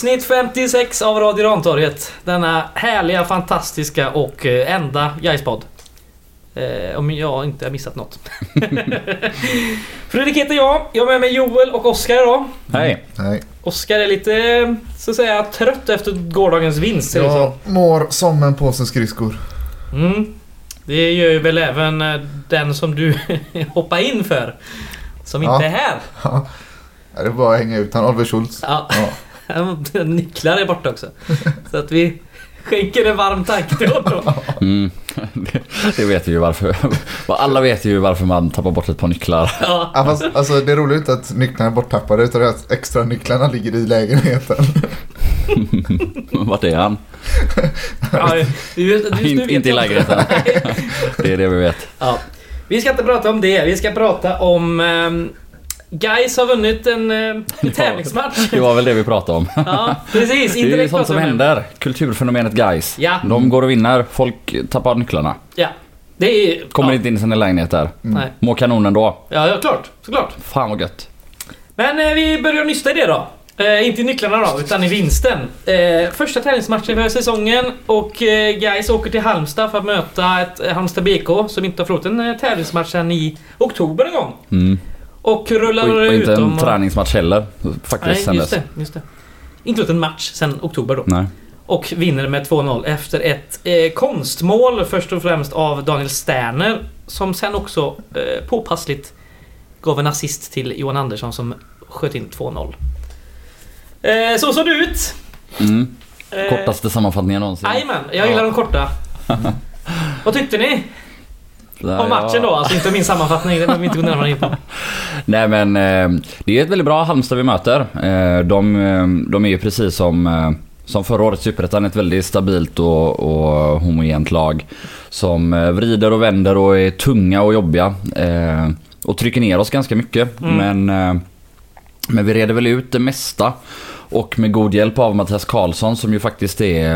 Avsnitt 56 av Radio Rantorget. Denna härliga, fantastiska och eh, enda Gaispodd. Eh, om jag inte har missat något. Fredrik heter jag. Jag har med mig Joel och Oskar idag. Hej. Nej. Oskar är lite, så att säga, trött efter gårdagens vinst. Jag mår som en påse skridskor. Mm. Det gör ju väl även eh, den som du hoppar in för. Som inte Ja. är här. Ja, det är bara att hänga ut han Oliver Schultz. Ja. Ja. Nycklar är borta också. Så att vi skänker en varm tanke till honom. Mm. Det, det vet vi ju varför. Alla vet ju varför man tappar bort ett par nycklar. Ja. Ja, fast, alltså, det är roligt att nycklarna är borttappade utan att extra nycklarna ligger i lägenheten. Vart är han? Ja, vet In, inte i lägenheten. Det är det vi vet. Ja. Vi ska inte prata om det. Vi ska prata om... Guys har vunnit en, uh, en tävlingsmatch. Det var väl det vi pratade om. Ja, precis. Det är ju sånt som händer. Kulturfenomenet guys. Ja. De går och vinner. Folk tappar nycklarna. Ja. Det är... Kommer ja. inte in i sina lägenheter. Nej. Mår kanon då. Ja, ja, klart. Såklart. Fan vad gött. Men eh, vi börjar nysta i det då. Eh, inte i nycklarna då, utan i vinsten. Eh, första tävlingsmatchen för säsongen och eh, Guys åker till Halmstad för att möta ett eh, Halmstad BK som inte har förlorat en eh, tävlingsmatch sedan i oktober en gång. Mm. Och rullar Och, och ut inte dem en och- träningsmatch heller. Faktiskt Nej, sen just det, just det. Inte gjort en match sedan oktober då. Nej. Och vinner med 2-0 efter ett eh, konstmål först och främst av Daniel Sterner. Som sen också eh, påpassligt gav en assist till Johan Andersson som sköt in 2-0. Eh, så såg det ut. Mm. Eh, Kortaste sammanfattningen någonsin. Jajamän, jag gillar Ja. de korta. Vad tyckte ni om matchen då? Alltså inte min sammanfattning, det behöver vi inte gå närmare in på. Nej men eh, det är ett väldigt bra Halmstad vi möter. Eh, de, eh, de är ju precis som, som förra året Superettan ett väldigt stabilt och, och homogent lag. Som vrider och vänder och är tunga och jobbiga. Eh, och trycker ner oss ganska mycket. Mm. Men, eh, men vi reder väl ut det mesta. Och med god hjälp av Mattias Karlsson som ju faktiskt är,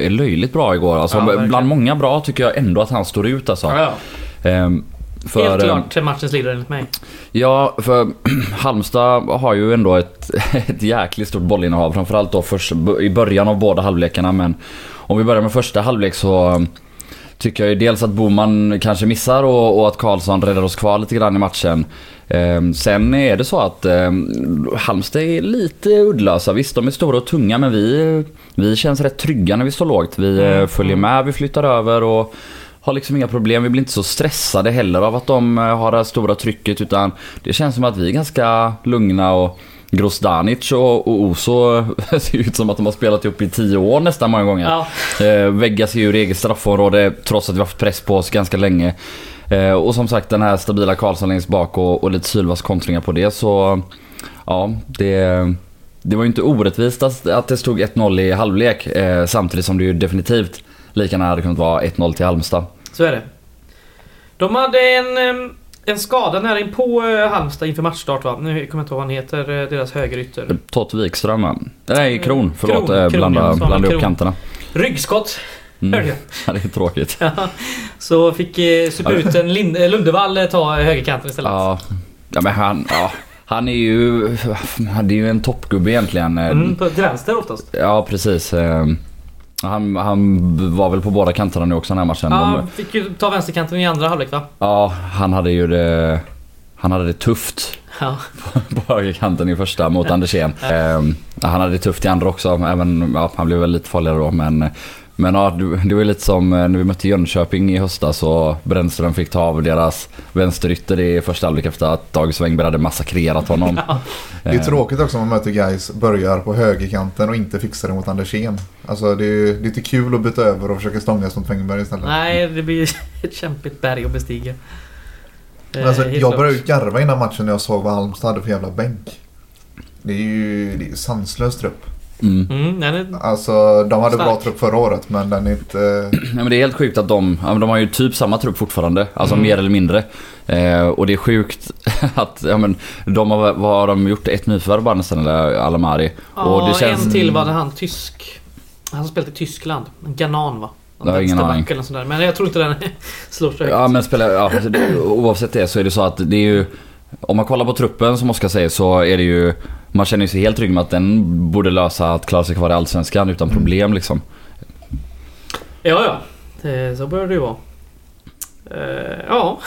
är löjligt bra igår. Alltså, Ja, bland många bra tycker jag ändå att han står ut alltså. Ja, ja. Eh, för, Helt eh, klart matchens ledare enligt mig. Ja, för Halmstad har ju ändå ett, ett jäkligt stort bollinnehav. Framförallt då först, i början av båda halvlekarna. Men om vi börjar med första halvlek så tycker jag ju dels att Boman kanske missar och, och att Karlsson räddar oss kvar lite grann i matchen. Ehm, sen är det så att ehm, Halmstad är lite uddlösa. Visst, de är stora och tunga men vi, vi känns rätt trygga när vi står lågt. Vi eh, Mm. följer med, vi flyttar över och har liksom inga problem. Vi blir inte så stressade heller av att de eh, har det här stora trycket utan det känns som att vi är ganska lugna och Grozdanic och, och Oso ser ut som att de har spelat ihop i tio år nästan många gånger. Ja, Eh, väggas ju ur eget straffområde trots att vi har haft press på oss ganska länge. Eh, och som sagt den här stabila Karlsson längst bak och, och lite Sylvas kontringar på det så ja, det, det var ju inte orättvist att, att det stod 1-0 i halvlek eh, samtidigt som det ju definitivt lika nära hade kunnat vara 1-0 till Halmstad. så är det. De hade en, em, en skada nära in på eh, Halmstad inför matchstart va? Nu kommer jag inte ihåg vad han heter, eh, deras högerytter. Todd Wikström va? Nej, Kron. Förlåt, Kron, eh, Kron, ja, Samuel blanda upp Kron. kanterna. Ryggskott, Mm. Ja, det är tråkigt. Ja, Så fick eh, Lind- Lundevall ta högerkanten istället. Ja, ja men han, ja, han är ju, han är ju en toppgubbe egentligen. Mm, på, till vänster oftast. Ja, precis. Han, han var väl på båda kanterna nu också den här matchen. Ja, han fick ju ta vänsterkanten i andra halvlek va? ja, han hade ju det, han hade det tufft Ja. på högerkanten i första mot Andersén. Eh, han hade det tufft i andra också, även, ja, han blev väl lite farligare då. Men, men ja, det, var lite som eh, när vi mötte Jönköping i höstas och Brännström fick ta av deras vänsterytter i första halvlek efter att Dag Svängberg hade massakrerat honom. Det är Eh, tråkigt också om man möter guys börjar på högerkanten och inte fixar det mot Andersén. Alltså det är, inte kul att byta över och försöka stångas mot Wängberg istället. Nej, det blir ett kämpigt berg att bestiga. Alltså, Eh, jag började ju garva innan matchen när jag såg vad Halmstad hade för jävla bänk. Det är ju det är ju sanslös trupp. Mm. Mm, nej, det, Alltså de hade bra Stark. trupp förra året men den är inte... Nej, men det är helt sjukt att de, ja, de har ju typ samma trupp fortfarande. Alltså Mm. mer eller mindre. Eh, och det är sjukt att, ja men de har, vad har de gjort? Ett nyförvärv bara nästan eller Alamari. ja, och det känns... en till var det han tysk. Han spelat i Tyskland. En Ganan va? Jag har ingen aning. Eller. Men jag tror inte den slår så högt. Ja men spelar, ja, alltså oavsett det så är det så att det är ju Om man kollar på truppen som Oskar säger så är det ju man känner sig helt trygg med att den borde lösa att klara sig kvar i Allsvenskan utan problem liksom. Ja, ja. Det, så bör det ju vara. Eh, ja.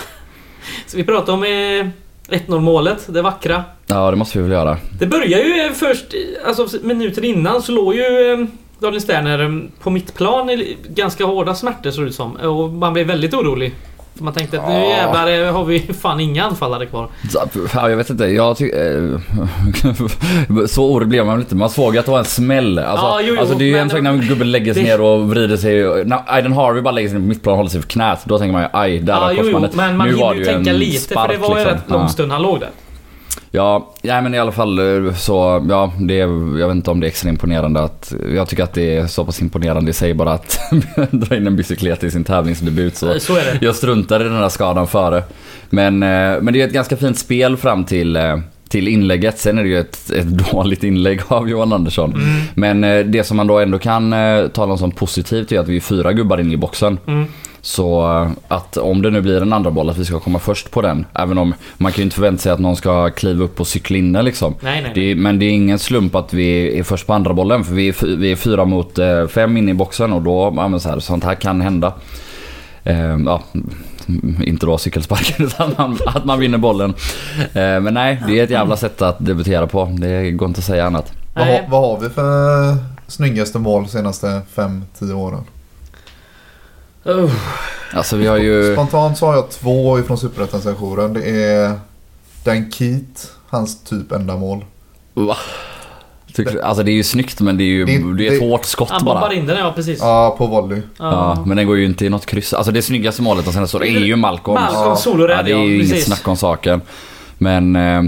Så vi pratar om eh, 1-0 målet, det vackra. Ja, det måste vi väl göra. Det börjar ju eh, först, alltså minuten innan så låg ju eh, Daniel Sterner eh, på mittplan i ganska hårda smärtor såg det ut som. Och man blev väldigt orolig. För man tänkte att nu jävlar eh, har vi fan inga anfallare kvar. Ja, jag vet inte, jag tycker... Eh, så orolig blev man inte. Man såg att det var en smäll. Alltså, Ja, jo, jo, alltså det är ju en sak när en gubbe lägger sig det- ner och vrider sig. När Aiden Harvey bara lägger sig ner på mittplan och håller sig för knät. Då tänker man ju aj, där Ja, har korsbandet. men man nu hinner ju tänka lite spark, för det var ju liksom. rätt lång stund han låg där. Ja, ja men i alla fall eh, så, ja, det är, jag vet inte om det är extra imponerande att, jag tycker att det är så pass imponerande i sig bara att dra in en bicyklet i sin tävlingsdebut så. Så är det. Jag struntar i den här skadan före. Men, eh, men det är ett ganska fint spel fram till, eh, till inlägget. Sen är det ju ett, ett dåligt inlägg av Johan Andersson. Mm. Men det som man då ändå kan tala om som positivt är att vi är fyra gubbar in i boxen. Mm. Så eh, att om det nu blir en andra boll att vi ska komma först på den. Även om man kan ju inte förvänta sig att någon ska kliva upp och cykla inne liksom. Nej, nej. Det är, men det är ingen slump att vi är först på andra bollen för vi är, vi är fyra mot eh, fem inne i boxen och då, ja, men så här, sånt här kan hända. Eh, ja, inte då cykelsparken utan man, att man vinner bollen. Eh, men nej, det är ett jävla sätt att debutera på. Det går inte att säga annat. Vad, vad har vi för snyggaste mål de senaste 5-10 åren? Uh, Alltså vi har ju... Spontant så har jag två ifrån Superettan-sessionen. Det är Dan Keat, hans typ enda mål. Va? Tycker, alltså det är ju snyggt men det är ju Det- det är ett det- hårt skott han bara. bombar in den, ja precis. Ja, på volley. Ja, men den går ju inte i något kryss. Alltså det snyggaste målet de senaste åren är ju Malcolms. Malcolm Ja. solorädd, Ja, det är ja, ju inget precis. snack om saken. Men eh,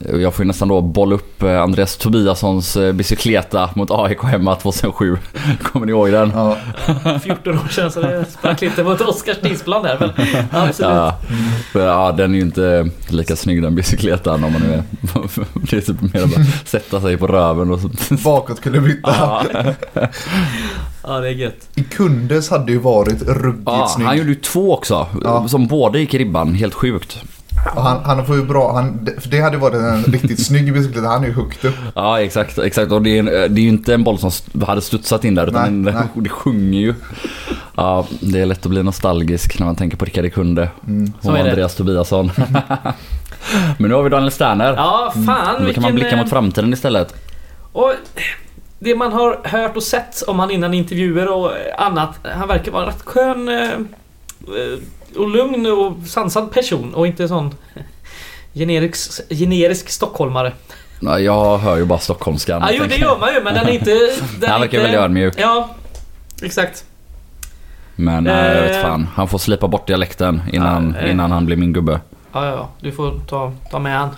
jag får ju nästan då bolla upp eh, Andreas Tobiassons eh, bicykleta mot AIK hemma 2007. Kommer ni ihåg den? Ja, 14 år sedan så det sprack lite mot Oskars tidsplan där. Men absolut. Ja, ja, den är ju inte lika snygg den bicykletan om man nu är... Det är typ mer bara sätta sig på röven och så. bakåtkullerbytta. Ja, Ja, det är gött. I Kundes hade ju varit ruggigt ja, snygg. han gjorde ju två också. Ja. Som båda gick i ribban. Helt sjukt. Och han, han får ju bra, han, för det hade varit en riktigt snygg bicykleta. Han är ju högt upp. Ja exakt, exakt. Och det är, en, det är ju inte en boll som hade studsat in där utan Nej, den, nej. det sjunger ju. Ja, det är lätt att bli nostalgisk när man tänker på Rickard Kunde Mm. Och är det. Andreas Tobiasson. Men nu har vi Daniel Sterner. Ja, fan Då kan man blicka eh, mot framtiden istället. Och det man har hört och sett om han innan intervjuer och annat. Han verkar vara en rätt skön eh, eh, och lugn och sansad person och inte sån generisk, generisk stockholmare. Ja, Jag hör ju bara stockholmskan. Ja, jo, det gör man ju men den är inte... Den Han verkar inte, väldigt ödmjuk. Ja, exakt. Men nej, jag vet Eh. fan. Han får slipa bort dialekten innan, eh. innan han blir min gubbe. Ja, ja, ja. Du får ta, ta med han.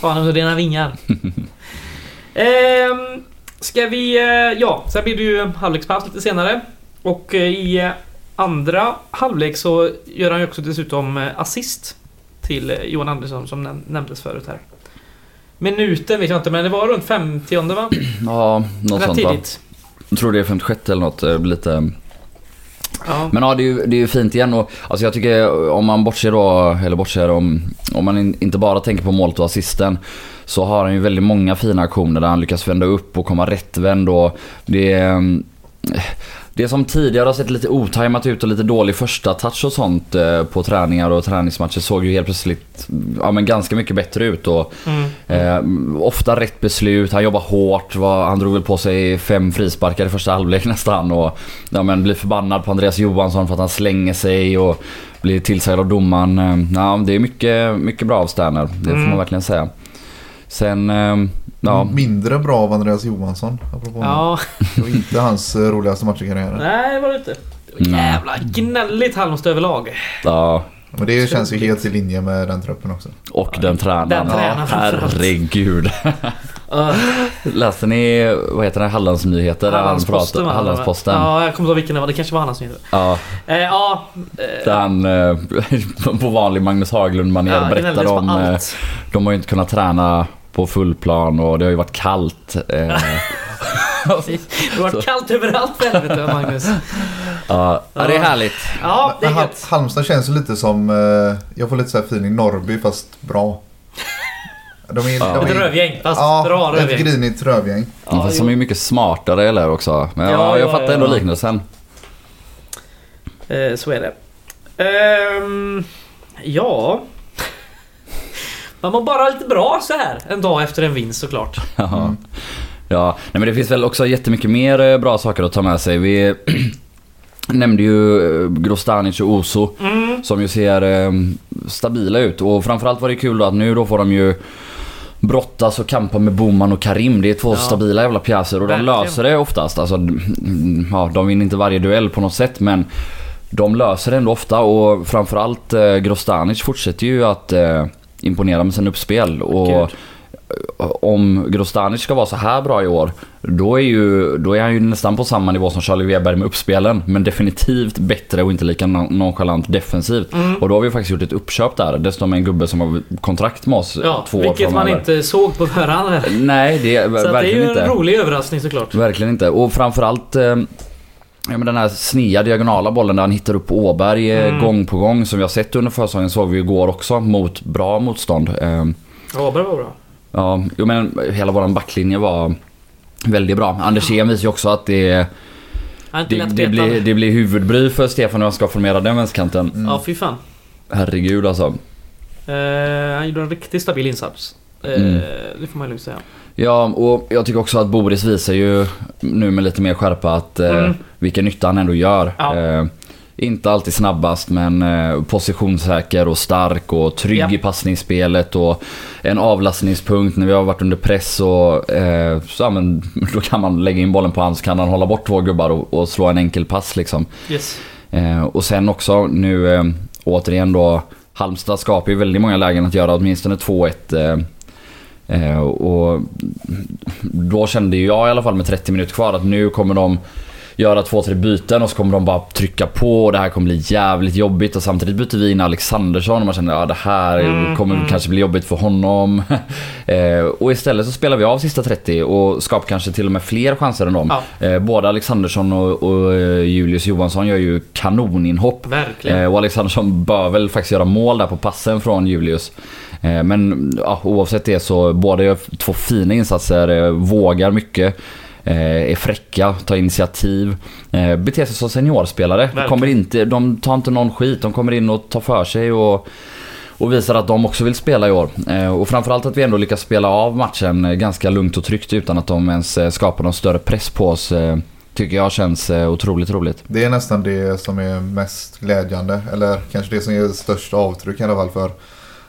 Ta han under dina vingar. ehm, ska vi... eh, Ja, sen blir det ju halvlekspaus lite senare. Och eh, i eh, andra halvlek så gör han ju också dessutom eh, assist till eh, Johan Andersson som näm- nämndes förut här. Minuten vet jag inte men det var runt 50 va? Ja, något sånt va? tidigt. Jag tror det är 56 eller något. eh, Lite... Ja. Men ja, det är ju, det är ju fint igen och alltså jag tycker om man bortser då, eller bortser om, om man in, inte bara tänker på målet och assisten så har han ju väldigt många fina aktioner där han lyckas vända upp och komma rättvänd och det är det som tidigare har sett lite otajmat ut och lite dålig första touch och sånt eh, på träningar och träningsmatcher såg ju helt plötsligt ja, men ganska mycket bättre ut. Och, Mm. Eh, ofta rätt beslut, han jobbar hårt. Var, han drog väl på sig fem frisparkar i första halvlek nästan. Och, ja, men blir förbannad på Andreas Johansson för att han slänger sig och blir tillsagd av domaren. Eh, ja, det är mycket, mycket bra av Sterner, det får Mm. man verkligen säga. Sen, eh, ja. Mindre bra av Andreas Johansson. Apropå Ja, Det var inte hans eh, roligaste match i karriären. nej det var det inte. Det var Nej. jävla gnälligt Halmstad överlag. ja. Men det känns ju helt i linje med den truppen också. Och den tränaren. Den tränaren. Herregud. Uh, Läste ni, vad heter det, Hallandsnyheter? där han Hallandsposten va? Hallandsposten. Ja, jag kommer inte ihåg vilken det var. Det kanske var Hallands nyheter. Ja, Eh, ja. där Eh, han eh, på vanlig Magnus Haglund-manér ja, berättar om... eh, allt. De har ju inte kunnat träna på full plan och det har ju varit kallt. Eh, Det var kallt överallt för helvete Magnus. ja, ja, det är härligt. Ja, det är gött. Halmstad känns lite som, eh, jag får lite så här feeling Norrby fast bra. De är, Ja. de Ett är, rövgäng, fast ja, bra ett rövgäng. grinigt rövgäng. Ja, fast de är ju mycket smartare eller också. Men Ja, ja, jag ja, fattar ändå ja. liknelsen. Eh, så är det. Ehm, ja... Man mår bara lite bra så här en dag efter en vinst såklart. Ja. Mm. Ja, nej men det finns väl också jättemycket mer eh, bra saker att ta med sig. Vi nämnde ju eh, Grostanic och Oso Mm. som ju ser eh, stabila ut. Och framförallt var det kul då att nu då får de ju brottas och kampa med Boman och Karim. Det är två Ja. stabila jävla pjäser och de Verkligen. löser det oftast. Alltså, mm, ja, de vinner inte varje duell på något sätt men de löser det ändå ofta och framförallt eh, Grostanic fortsätter ju att eh, imponera med sin uppspel. Och om Grostanic ska vara så här bra i år, då är, ju, då är han ju nästan på samma nivå som Charlie Weber med uppspelen. Men definitivt bättre och inte lika non- nonchalant defensivt. Mm. Och då har vi faktiskt gjort ett uppköp där. Dessutom med en gubbe som har kontrakt med oss Ja, två år vilket man inte såg på förhand. Nej, det är Så att det är verkligen ju inte. en rolig överraskning såklart. Verkligen inte. Och framförallt eh, Ja, men den här snea diagonala bollen där han hittar upp Åberg eh, Mm. gång på gång som vi har sett under försäsongen såg vi igår också mot bra motstånd. Eh, Åberg var bra. Ja, jo, men hela våran backlinje var väldigt bra. Andersén visar ju också att det, är det, det, blir, det blir huvudbry för Stefan när han ska formera den vänsterkanten. Mm. Ja, fy fan. Herregud alltså. Eh, han gjorde en riktigt stabil insats. Eh, Mm. Det får man lugnt säga. Ja, och jag tycker också att Boris visar ju nu med lite mer skärpa att eh, Mm. vilken nytta han ändå gör. Ja. Eh, inte alltid snabbast men eh, positionssäker och stark och trygg Ja. i passningsspelet och en avlastningspunkt när vi har varit under press och eh, så, men, då kan man lägga in bollen på han så kan han hålla bort två gubbar och, och slå en enkel pass liksom. Yes. Eh, och sen också nu eh, återigen då Halmstad skapar ju väldigt många lägen att göra åtminstone 2-1. Eh, och då kände jag i alla fall med 30 minuter kvar att nu kommer de göra två, tre byten och så kommer de bara trycka på och det här kommer bli jävligt jobbigt och samtidigt byter vi in Alexandersson och man känner att ja, det här Mm, kommer mm. kanske bli jobbigt för honom. eh, och istället så spelar vi av sista 30 och skapar kanske till och med fler chanser än dem. Ja, Eh, både Alexandersson och, och eh, Julius Johansson gör ju kanoninhopp. verkligen. Eh, och Alexandersson bör väl faktiskt göra mål där på passen från Julius. Eh, men ja, oavsett det så båda gör två fina insatser, eh, vågar mycket. eh, Är fräcka, tar initiativ, beter sig som seniorspelare. De, kommer inte, de tar inte någon skit, de kommer in och tar för sig och, och visar att de också vill spela i år. Och framförallt att vi ändå lyckas spela av matchen ganska lugnt och tryggt utan att de ens skapar någon större press på oss. Tycker jag känns otroligt roligt. Det är nästan det som är mest glädjande. Eller kanske det som ger störst avtryck i alla fall för.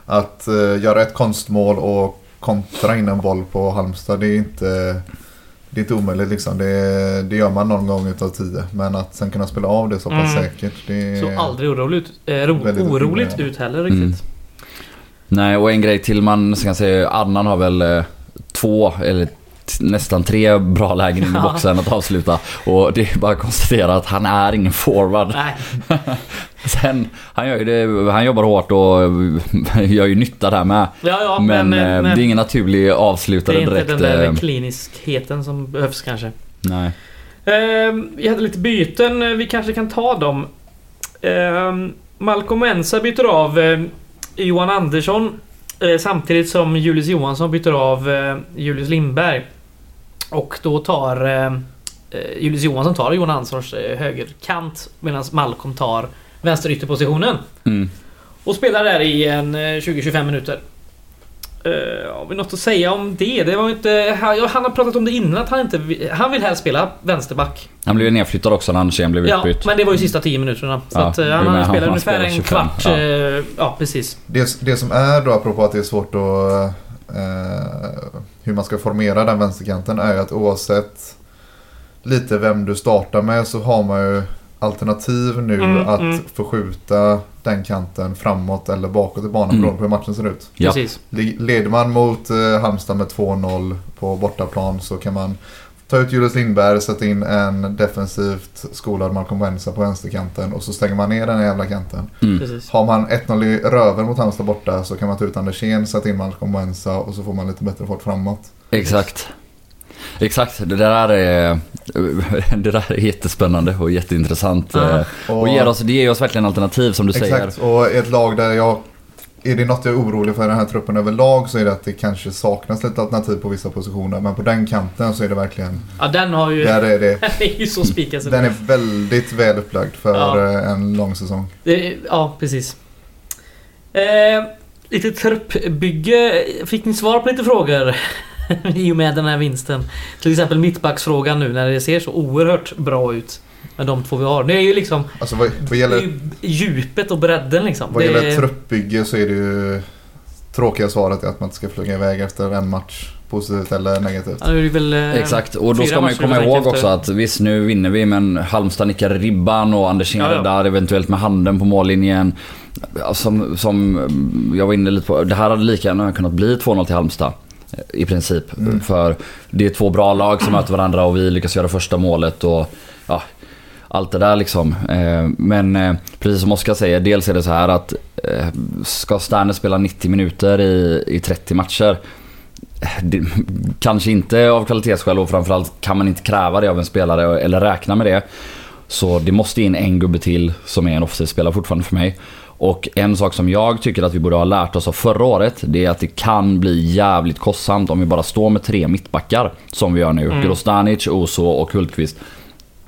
Att eh, göra ett konstmål och kontra in en boll på Halmstad. Det är inte, det är inte omöjligt liksom. Det, det gör man någon gång utav tio. Men att sen kunna spela av det så pass Mm. säkert. Det Så aldrig oroligt, eh, ro, Väldigt oroligt ut heller riktigt. Mm. Nej, och en grej till man ska säga, Adnan har väl eh, två eller nästan tre bra lägen in i boxen att avsluta. Och det är bara att konstatera att han är ingen forward. Nej, Sen, han, gör ju det, han jobbar hårt och eh, gör ju nytta där med. ja, ja, men men, eh, men, det är ingen naturlig det avslutare är inte direkt. den där eh, kliniskheten som behövs kanske. Nej. Ehm, vi hade lite byten, vi kanske kan ta dem. Ehm, Malcolm Mensa byter av eh, Johan Andersson eh, samtidigt som Julius Johansson byter av eh, Julius Lindberg. Och då tar eh, eh, Julius Johansson tar Johan Anderssons eh, högerkant medan Malcolm tar vänsterytterpositionen. Mm. Och spelar där i en eh, 20-25 minuter. Uh, har vi något att säga om det? Det var inte... Han, ja, han har pratat om det innan att han inte... vill- Han vill helst spela vänsterback. Han blev ju nedflyttad också när Andersén blev Ja, utbytt. men det var ju sista 10 minuterna. Så Ja, att, eh, han han- spelat han ungefär spelar en 25, kvart. ja. Ja. ja, precis. Det, det som är då apropå att det är svårt att eh, hur man ska formera den vänsterkanten är ju att oavsett lite vem du startar med så har man ju alternativ nu Mm, att mm. förskjuta den kanten framåt eller bakåt i banan Mm. beroende på hur matchen ser ut. Ja. Precis. Leder man mot eh, Halmstad med 2-0 på bortaplan så kan man ta ut Julius Lindberg, sätta in en defensivt skolad Malcolm Wensa på vänsterkanten och så stänger man ner den här jävla kanten. Mm. Har man 1-0 i röven mot Halmstad borta så kan man ta ut Andersén, sätta in Malcolm Wensa och så får man lite bättre fart framåt. Exakt. Exakt, det där är, det där är jättespännande och jätteintressant. Ja. eh, Och ger oss, det ger oss verkligen alternativ som du säger. Exakt, och ett lag där jag är det något jag är orolig för i den här truppen överlag så är det att det kanske saknas lite alternativ på vissa positioner. Men på den kanten så är det verkligen... Ja, den har ju... Där är det, Den är ju så spikad. den är väldigt väl upplagd för Ja. en lång säsong. det, ja, precis. Eh, lite truppbygge. Fick ni svar på lite frågor? I och med den här vinsten. Till exempel mittbacksfrågan nu när det ser så oerhört bra ut. Med de två vi har. Det är ju liksom... Alltså vad, vad gäller, ju djupet och bredden liksom. vad det gäller är- truppbygge så är det ju... Tråkiga svaret är att man inte ska flyga iväg efter en match. Positivt eller negativt. Ja, väl, eh, Exakt, och då ska man ju komma ihåg tänker också efter. att visst nu vinner vi men Halmstad nickar ribban och Andersén Ja, ja. räddar eventuellt med handen på mållinjen. Som, som jag var inne lite på, det här hade lika gärna kunnat bli 2-0 till Halmstad. I princip. Mm. För det är två bra lag som möter varandra och vi lyckas göra första målet och ja, allt det där liksom. Eh, Men eh, precis som Oskar säger, dels är det så här att eh, ska Sterner spela 90 minuter i, i 30 matcher det, kanske inte av kvalitetsskäl och framförallt kan man inte kräva det av en spelare eller räkna med det. Så det måste in en gubbe till som är en offensiv spelare fortfarande för mig. Och en sak som jag tycker att vi borde ha lärt oss av förra året, det är att det kan bli jävligt kostsamt om vi bara står med tre mittbackar. Som vi gör nu. Mm. Grostanic, Oso och Hultqvist.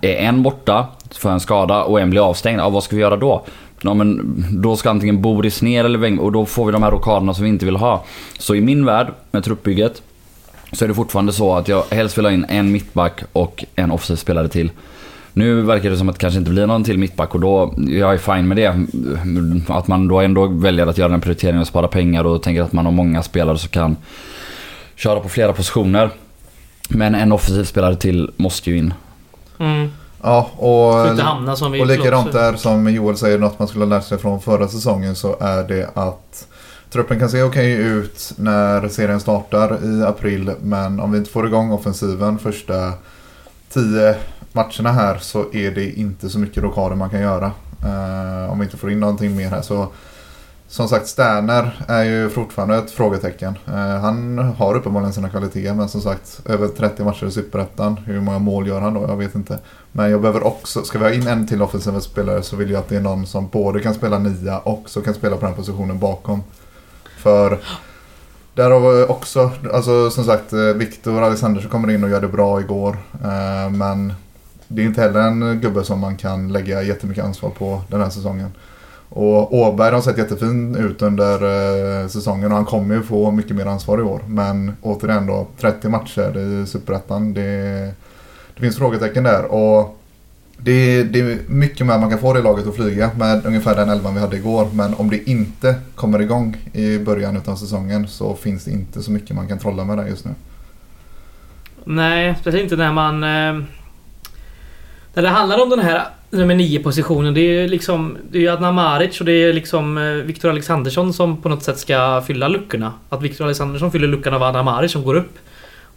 Är en borta för en skada och en blir avstängd, ja, vad ska vi göra då? Ja, men då ska antingen Boris ner eller Weng och då får vi de här rockaderna som vi inte vill ha. Så i min värld, med truppbygget, så är det fortfarande så att jag helst vill ha in en mittback och en offensiv spelare till. Nu verkar det som att det kanske inte blir någon till mittback och då, jag är fine med det. Att man då ändå väljer att göra den prioriteringen och spara pengar och tänker att man har många spelare som kan köra på flera positioner. Men en offensiv spelare till måste ju in. Mm. Ja, inte och, hamna som vi och likadant där som Joel säger, något man skulle ha lärt sig från förra säsongen så är det att truppen kan se okej ut när serien startar i april men om vi inte får igång offensiven första tio matcherna här så är det inte så mycket rockader man kan göra. Eh, om vi inte får in någonting mer här så som sagt, Sterner är ju fortfarande ett frågetecken. Eh, han har uppenbarligen sina kvaliteter men som sagt över 30 matcher i Superettan. Hur många mål gör han då? Jag vet inte. Men jag behöver också, ska vi ha in en till offensiv spelare så vill jag att det är någon som både kan spela nia och så kan spela på den positionen bakom. För där har vi också, alltså som sagt, eh, Viktor Alexandersson kommer in och gör det bra igår. Eh, Men det är inte heller en gubbe som man kan lägga jättemycket ansvar på den här säsongen. Och Åberg har sett jättefin ut under eh, säsongen och han kommer ju få mycket mer ansvar i år. Men återigen då, 30 matcher i Superettan. Det, det finns frågetecken där. Och det, det är mycket mer man kan få det laget att flyga med ungefär den elvan vi hade igår. Men om det inte kommer igång i början av säsongen så finns det inte så mycket man kan trolla med där just nu. Nej, speciellt inte när man... Eh, när det handlar om den här nummer 9 positionen. Det är ju liksom... Det är ju Adnan Maric och det är liksom eh, Viktor Alexandersson som på något sätt ska fylla luckorna. Att Viktor Alexandersson fyller luckan av Adnan Maric som går upp.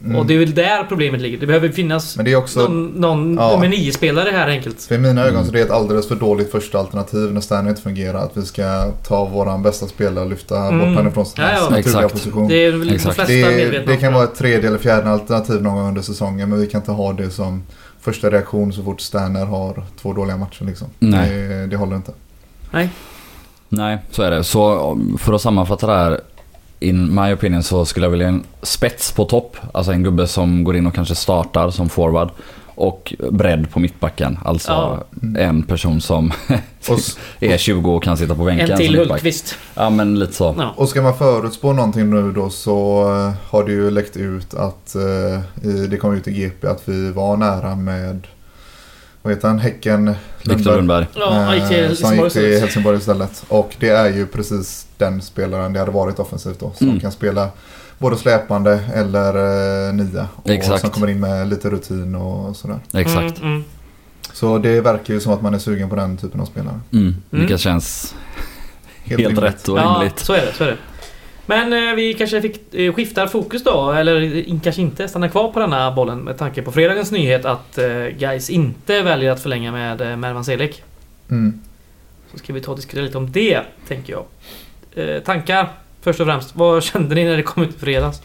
Mm. Och det är väl där problemet ligger. Det behöver finnas Men det är också, någon, någon Ja. nummer 9-spelare här enkelt. för i mina ögon Mm. så det är ett alldeles för dåligt första alternativ när Sterner inte fungerar. Att vi ska ta våran bästa spelare och lyfta Mm. bort honom från sin Ja, ja. naturliga Exakt. position. Det är de Det, det kan vara ett tredje eller fjärde alternativ någon gång under säsongen men vi kan inte ha det som första reaktion så fort Sterner har två dåliga matcher liksom. Nej. Det, det håller inte. Nej, så är det. Så för att sammanfatta det här. In my opinion så skulle jag vilja en spets på topp. Alltså en gubbe som går in och kanske startar som forward. Och bredd på mittbacken. Alltså Ja. en person som är 20 och kan sitta på bänken En till. Hultqvist. Ja men lite så. Ja. och ska man förutspå någonting nu då så eh, har det ju läckt ut att eh, det kom ut i GP att vi var nära med vad heter han? Häcken Viktor Lundberg. Ja, gick till Eh, som Helsingborg gick till istället. Helsingborg istället. Och det är ju precis den spelaren det hade varit offensivt då. Som Mm. kan spela både släpande eller eh, nia. Och Exakt. som kommer in med lite rutin och sådär. Exakt. Mm, mm. Så det verkar ju som att man är sugen på den typen av spelare. Mm. Mm. Vilket känns helt, rimligt. rätt och Ja, rimligt. så är det. Så är det. Men eh, vi kanske fick, eh, skiftar fokus då, eller in, kanske inte stannar kvar på denna bollen med tanke på fredagens nyhet att eh, Guys inte väljer att förlänga med eh, Mervan Selik. Mm. Så ska vi ta och diskutera lite om det, tänker jag. Eh, tankar, först och främst. Vad kände ni när det kom ut i fredags?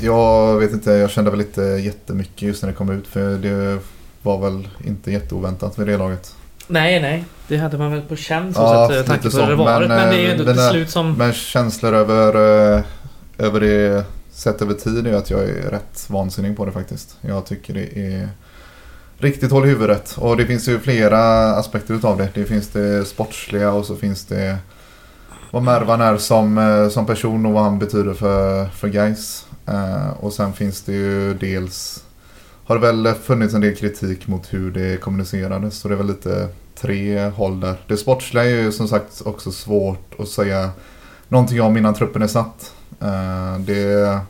Jag vet inte, jag kände väl inte jättemycket just när det kom ut. För det var väl inte jätteoväntat vid det laget. Nej, nej. Det hade man väl på känn så Ja, sätt, med tanke på hur det varit. men, Men, det är ju eh, ändå ett beslut som... Men känslor över, eh, över det sett över tid är att jag är rätt vansinnig på det faktiskt. Jag tycker det är riktigt håll i huvudet. Och det finns ju flera aspekter utav det. Det finns det sportsliga och så finns det vad Mervan är som, eh, som person och vad han betyder för, för guys. Eh, och sen finns det ju dels har det väl funnits en del kritik mot hur det kommunicerades. Så det är väl lite tre håll där. Det sportsliga är ju som sagt också svårt att säga någonting om innan truppen är satt. Eh, det,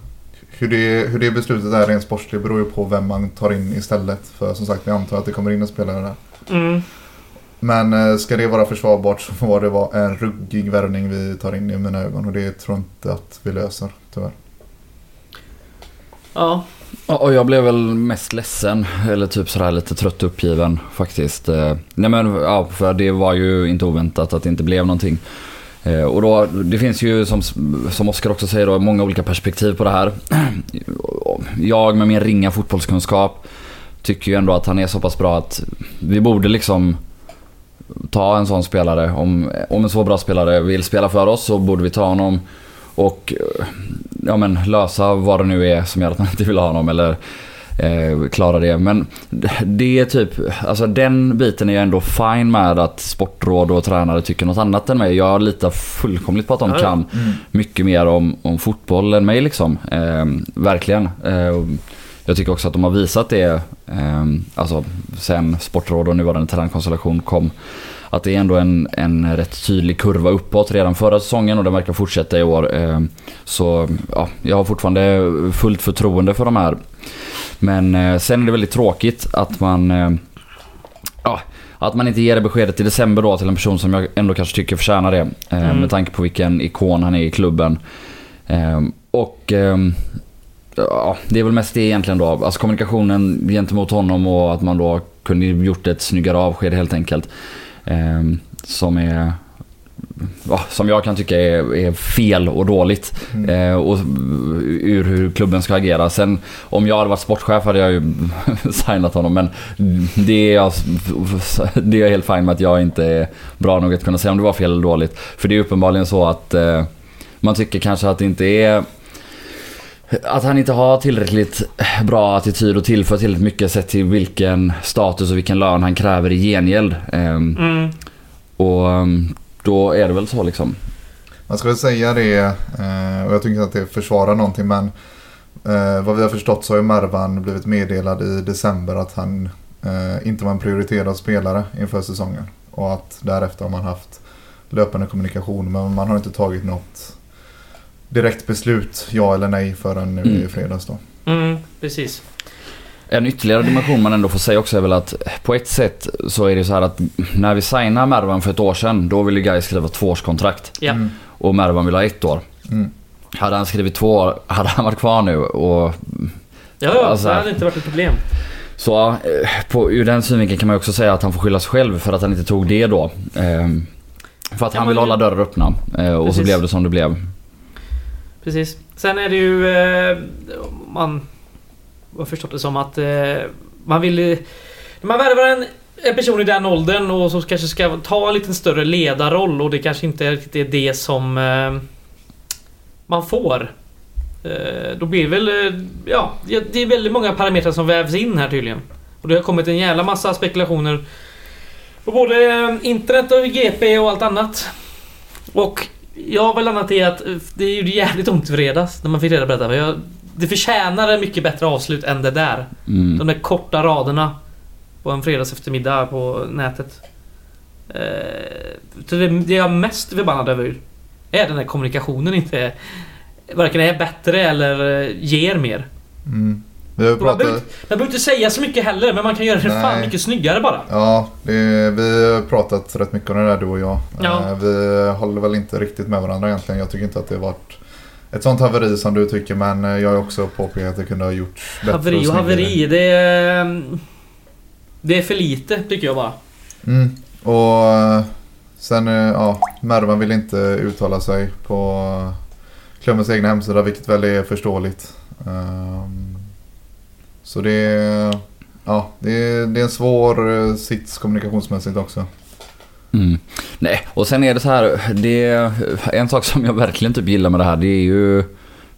hur, det, hur det beslutet är rent sportsligt beror ju på vem man tar in istället. För som sagt, vi antar att det kommer in en spelare där. Mm. Men eh, ska det vara försvarbart så får det vara en ruggig värvning vi tar in i mina ögon. Och det tror jag inte att vi löser, tyvärr. Ja. Ja, och jag blev väl mest ledsen, eller typ sådär lite trött och uppgiven faktiskt. Eh, Nej men ja, för det var ju inte oväntat att det inte blev någonting. Eh, Och då, det finns ju som, som Oskar också säger då, många olika perspektiv på det här. Jag med min ringa fotbollskunskap tycker ju ändå att han är så pass bra att vi borde liksom ta en sån spelare. Om, om en så bra spelare vill spela för oss så borde vi ta honom och eh, ja, men, lösa vad det nu är som gör att man inte vill ha honom eller eh, klara det. Men det är typ, alltså den biten är jag ändå fine med att sportråd och tränare tycker något annat än mig. Jag litar fullkomligt på att de Ja, kan mycket mer om, om fotboll än mig liksom. Eh, verkligen. Eh, jag tycker också att de har visat det, eh, alltså sen sportråd och nuvarande tränarkonstellation kom. Att det är ändå en, en rätt tydlig kurva uppåt redan förra säsongen och den verkar fortsätta i år. Eh, Så ja, jag har fortfarande fullt förtroende för de här. Men eh, sen är det väldigt tråkigt att man eh, ja, att man inte ger det beskedet i december då till en person som jag ändå kanske tycker förtjänar det. eh, Mm. Med tanke på vilken ikon han är i klubben. Eh, Och ehm, ja, det är väl mest det egentligen då. Alltså kommunikationen gentemot honom och att man då kunde gjort ett snyggare avsked helt enkelt. Eh, Som är ja, som jag kan tycka är, är fel och dåligt. Mm. Eh, och ur hur klubben ska agera. Sen om jag hade varit sportchef hade jag ju signat honom. Men det är, jag, det är jag helt fine med att jag inte är bra nog att kunna säga om det var fel eller dåligt. För det är uppenbarligen så att eh, man tycker kanske att det inte är att han inte har tillräckligt bra attityd och tillför tillräckligt mycket sett till vilken status och vilken lön han kräver i gengäld. Ehm, Mm. och ehm, då är det väl så liksom. Man ska väl säga det, eh, och jag tycker inte att det försvarar någonting men eh, vad vi har förstått så har ju Mervan blivit meddelad i december att han eh, inte var en prioriterad spelare inför säsongen. Och att därefter har man haft löpande kommunikation men man har inte tagit något direkt beslut, ja eller nej, förrän nu Mm. i fredags då. Mm, precis. En ytterligare dimension man ändå får säga också är väl att på ett sätt så är det så här att när vi signade Mervan för ett år sedan då ville Guy skriva tvåårskontrakt Ja. Mm. och Mervan vill ha ett år. Mm. Hade han skrivit två år hade han varit kvar nu och Ja, Alltså- det hade inte varit ett problem. så eh, på, ur den synvinkeln kan man ju också säga att han får skylla sig själv för att han inte tog det då. Ehm, för att Ja, han vill hålla dörrar öppna eh, och så blev det som det blev. Precis. Sen är det ju... Eh, man har förstått det som att eh, man vill... När man värvar en, en person i den åldern och som kanske ska ta en lite större ledarroll och det kanske inte riktigt är det som eh, man får. Eh, då blir det väl... Eh, ja, det är väldigt många parametrar som vävs in här tydligen. Och det har kommit en jävla massa spekulationer på både eh, internet och GP och allt annat. Och jag har väl landat i att eh, det är ju jävligt ont i fredags när man fick reda på detta. Jag, det förtjänar mycket bättre avslut än det där. Mm. De där korta raderna på en fredags eftermiddag på nätet. Eh, så det, det jag är mest förbannad över är den här kommunikationen inte varken är bättre eller eh, ger mer. Mm. Vi Och Man behöver, pratat... inte- man behöver inte säga så mycket heller men man kan göra det fan Nej. mycket snyggare bara. Ja, det, vi har pratat rätt mycket om det där du och jag. Ja. Eh, Vi håller väl inte riktigt med varandra egentligen. Jag tycker inte att det har varit ett sånt haveri som du tycker men eh, jag har också påpekat att det kunde ha gjorts bättre Haveri och snyggare. haveri, det är... Det är för lite tycker jag bara. Mm. Och eh, sen, ja, Mervan vill inte uttala sig på klubbens egna hemsida vilket väl är förståeligt. Ehm, Så det, ja, det är, det är en svår eh, sits kommunikationsmässigt också. Mm. Nej, och sen är det så här. Det är en sak som jag verkligen typ gillar med det här. Det är ju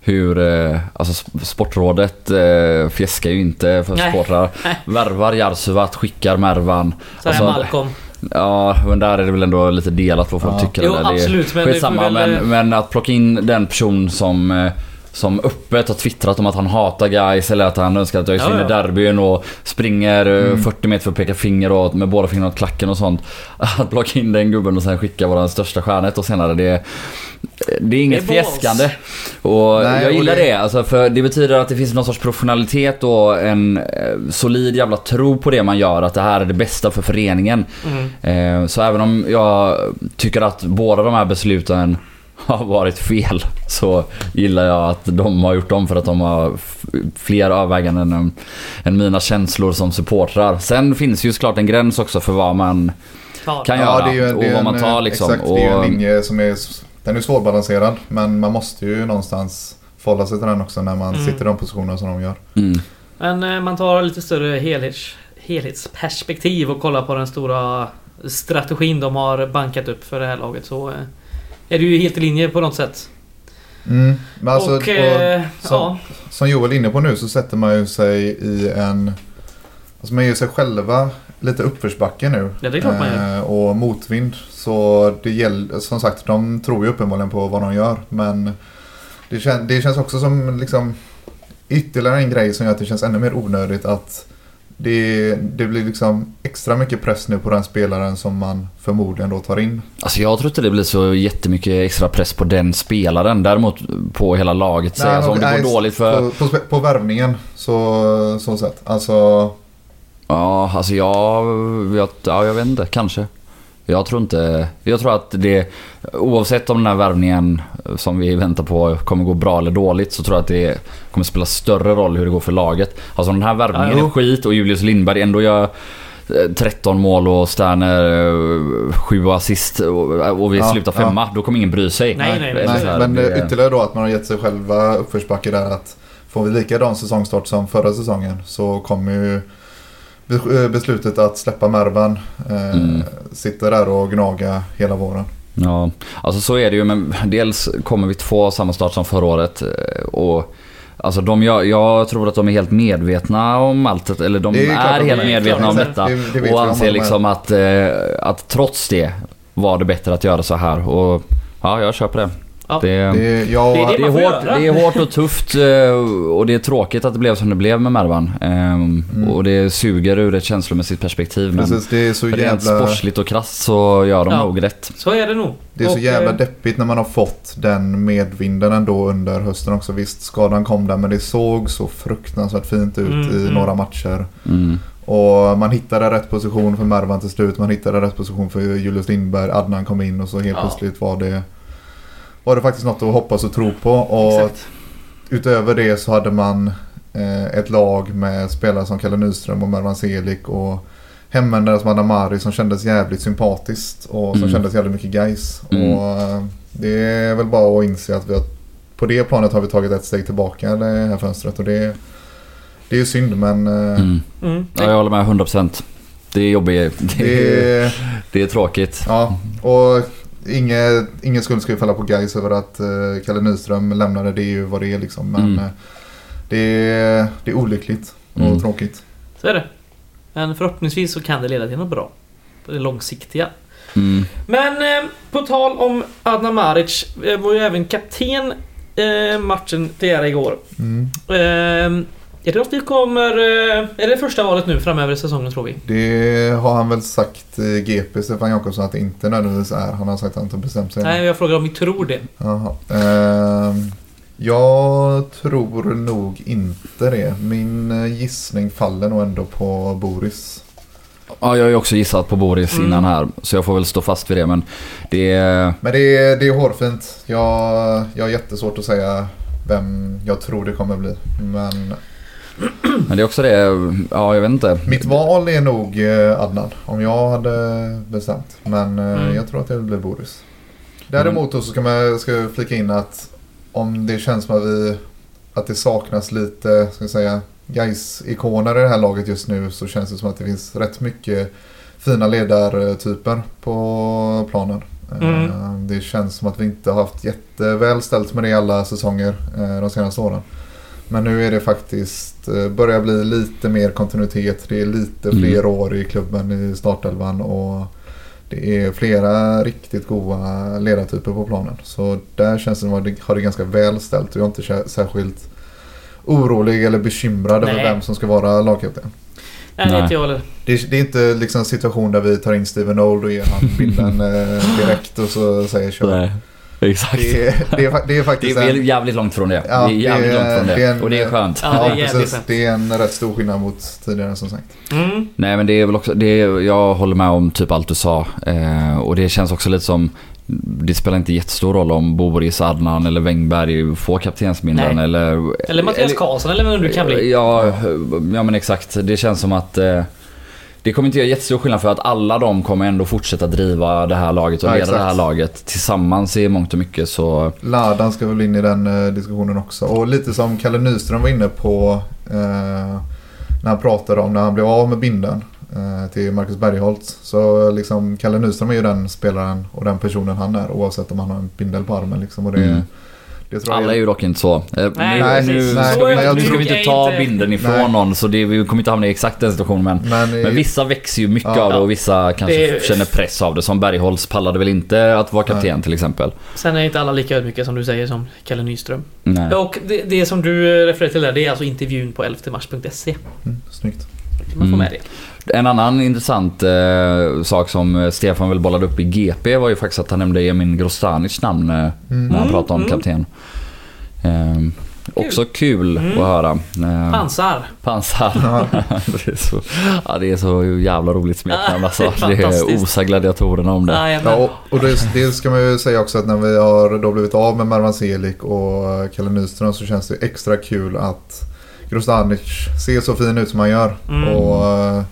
hur eh, alltså Sportrådet eh, fjäskar ju inte för Nej. supportrar. Värvar Jarsuvat, skickar Mervan. Så här Alltså, Malcolm. Ja, men där är det väl ändå lite delat vad folk Ja. tycker. Jo, eller? Det är absolut, men det skitsamma, väl, eh, men, men att plocka in den person som eh, som öppet har twittrat om att han hatar guys eller att han önskar att ÖIS Ja, vinner ja. derbyn och springer eh, Mm. 40 meter för att peka finger och med båda fingrarna åt klacken och sånt. Att plocka in den gubben och sen skicka våran största stjärna ett år senare. Det, det är inget Det är fjäskande. Och Nej, jag och gillar det- det. Alltså, för det betyder att det finns någon sorts professionalitet och en eh, solid jävla tro på det man gör. Att det här är det bästa för föreningen. Mm. Eh, Så även om jag tycker att båda de här besluten har varit fel så gillar jag att de har gjort dem för att de har fler överväganden än, än mina känslor som supportrar. Sen finns ju såklart en gräns också för vad man kan Ja, göra det är ju och det är vad man tar liksom. Exakt, det är ju och, en linje som är, den är svårbalanserad. Men man måste ju någonstans förhålla sig till den också när man Mm. sitter i de positionerna som de gör. mm, Men eh, man tar lite större helhets, helhetsperspektiv och kollar på den stora strategin de har bankat upp för det här laget så eh, är det ju helt i linje på något sätt. Mm. Men alltså, och, och, eh, som- ja, som Joel är inne på nu så sätter man ju sig i en... Alltså man gör sig själva lite uppförsbacke nu. Ja, det är klart man gör. Eh, Och motvind. Så det gäller, som sagt, de tror ju uppenbarligen på vad de gör. Men det, kän, det känns också som liksom ytterligare en grej som gör att det känns ännu mer onödigt att det, det blir liksom extra mycket press nu på den spelaren som man förmodligen då tar in. alltså jag tror inte det blir så jättemycket extra press på den spelaren. Däremot på hela laget. Nej, alltså, om det nej, går dåligt för... På, på, på värvningen så, så sett. Alltså... Ja, alltså jag, jag, ja, jag vet inte. Kanske. Jag tror inte... Jag tror att det... Oavsett om den här värvningen som vi väntar på kommer gå bra eller dåligt så tror jag att det kommer spela större roll hur det går för laget. Alltså om den här värvningen Ja, är skit och Julius Lindberg ändå gör eh, 13 mål och Sterner 7 assist och, vi Ja, slutar ja. femma. Då kommer ingen bry sig. Nej, nej, nej. här, men det- ytterligare då att man har gett sig själva uppförsbacke där att får vi likadan säsongstart som förra säsongen så kommer ju eh, beslutet att släppa Mervan eh, Mm. sitta där och gnaga hela våren. Ja, alltså så är det ju. Men dels kommer vi två samma start som förra året. eh, Och Alltså de, jag, jag tror att de är helt medvetna om allt eller de Det är är, de helt är. medvetna om detta. Det- det och anser liksom att, eh, att trots det var det bättre att göra så här. Och ja, jag köper det. Ja. Det, är det, hårt, göra. det är hårt och tufft eh, och det är tråkigt att det blev som det blev med Mervan. Ehm, Mm. Och det suger ur ett känslomässigt perspektiv. Men precis, det är så rent jävla, sportsligt och krasst så gör de Ja. nog rätt. så är det nog. det är så Och, jävla eh, deppigt när man har fått den medvinden ändå under hösten också. Visst, skadan kom där men det såg så fruktansvärt fint ut Mm, i mm. några matcher. Mm. Och man hittade rätt position för Mervan till slut. Man hittade rätt position för Julius Lindberg. Adnan kom in och så helt Ja. plötsligt var det, var det faktiskt något att hoppas och tro på. Och Exakt. utöver det så hade man eh, ett lag med spelare som Kalle Nyström och Mervan Selik och hemvändare som Adam Mari som kändes jävligt sympatiskt och som Mm. kändes jävligt mycket guys. Mm. Och eh, det är väl bara att inse att vi har, på det planet har vi tagit ett steg tillbaka det här fönstret och det, det är ju synd men eh, Mm. Mm. Ja, jag håller med 100%. Det är jobbigt. Det är, det, det är tråkigt. Ja, och inget, ingen skuld ska ju falla på guys över att eh, Kalle Nyström lämnade. Det är ju vad det är liksom. Men Mm. eh, det, är, det är olyckligt och Mm. tråkigt. Så är det. Men förhoppningsvis så kan det leda till något bra. Det långsiktiga. Mm. Men eh, på tal om Adnan Maric eh, var ju även kapten eh, matchen till er igår. Mm. Eh, är det något vi kommer... Eh, är det första valet nu framöver i säsongen tror vi? Det har han väl sagt i GP, Stefan Jakobsson, att det inte nödvändigtvis är. Han har sagt att han inte har bestämt sig. Nej, jag frågar om vi tror det. Jaha. Ehm, jag tror nog inte det. Min eh, gissning faller nog ändå på Boris. Ja, jag har ju också gissat på Boris Mm. innan här. Så jag får väl stå fast vid det. Men det är... Men det är, det är hårfint. Jag, jag har jättesvårt att säga vem jag tror det kommer bli. Men Men det är också det... Ja, jag vet inte. mitt val är nog eh, Adnan. Om jag hade bestämt. Men eh, Mm. jag tror att det blir Boris. Däremot då så ska man ska jag flika in att om det känns som att vi att det saknas lite, ska jag säga, guys ikoner i det här laget just nu så känns det som att det finns rätt mycket fina ledartyper på planen. Mm. Eh, Det känns som att vi inte har haft jätteväl ställt med det alla säsonger de senaste åren. Men nu är det faktiskt, eh, börjar bli lite mer kontinuitet. Det är lite Mm. fler år i klubben i startelvan och det är flera riktigt goda ledartyper på planen. Så där känns det som att det har det ganska väl ställt och jag är inte särskilt orolig eller bekymrad över vem som ska vara lagkapten. Nej, Nej. inte jag heller. Det det är inte liksom en situation där vi tar in Steven Old och ger han bilden eh, direkt och så säger kör. Exakt. Det är, det, är, det är Det faktiskt är en, jävligt långt från det. Ja, det är jävligt det är- långt från det. det är en- och det är skönt. Ja, det är precis. skönt. Det är en rätt stor skillnad mot tidigare som sagt. Mm. Nej men det är väl också, det är, jag håller med om typ allt du sa. Eh, och det känns också lite som, det spelar inte jättestor roll om Boris, Adnan eller Wängberg får kaptensbindeln eller... Eller Mattias Karlsson eller vem du kan bli. Ja, ja men exakt. Det känns som att eh, det kommer inte göra jättestor skillnad för att alla de kommer ändå fortsätta driva det här laget och Ja, leda exakt. det här laget tillsammans i mångt och mycket så... Ladan ska väl in i den eh, diskussionen också. Och lite som Kalle Nyström var inne på eh, när han pratade om när han blev av med binden eh, till Marcus Bergholt. Så liksom Kalle Nyström är ju den spelaren och den personen han är oavsett om han har en bindel på armen. Liksom. Och det, Mm. Det tror jag Alla är ju dock inte så. Eh, Nej, nu, Nej, ska vi, men jag nu ska vi inte är ta inte- binden ifrån Nej. någon så det, vi kommer inte hamna i exakt den situationen men Men, Men vissa växer ju mycket Ja. av det och vissa kanske Det- känner press av det. Som Bergholtz pallade väl inte att vara kapten till exempel. Sen är inte alla lika ödmjuka som du säger som Kalle Nyström. Nej. Och det, det som du refererar till där, det är alltså intervjun på 11mars.se. mm, snyggt. kan man få Mm. med det. En annan intressant eh, sak som eh, Stefan väl bollade upp i GP var ju faktiskt att han nämnde Emin Grostanic namn eh, Mm. när han Mm, pratade om mm. kapten. Eh, också kul Mm. att höra. Eh, Pansar. Pansar. Ja. det, är så, ja, det är så jävla roligt smeknamn alltså. det är Det är fantastiskt. Osa gladiatorerna om det. Jajamän. Ja, och, och det, det ska man ju säga också att när vi har då blivit av med Mervan Selik och Kalle Nyström så känns det extra kul att Grostanic ser så fin ut som han gör. Mm. Och eh,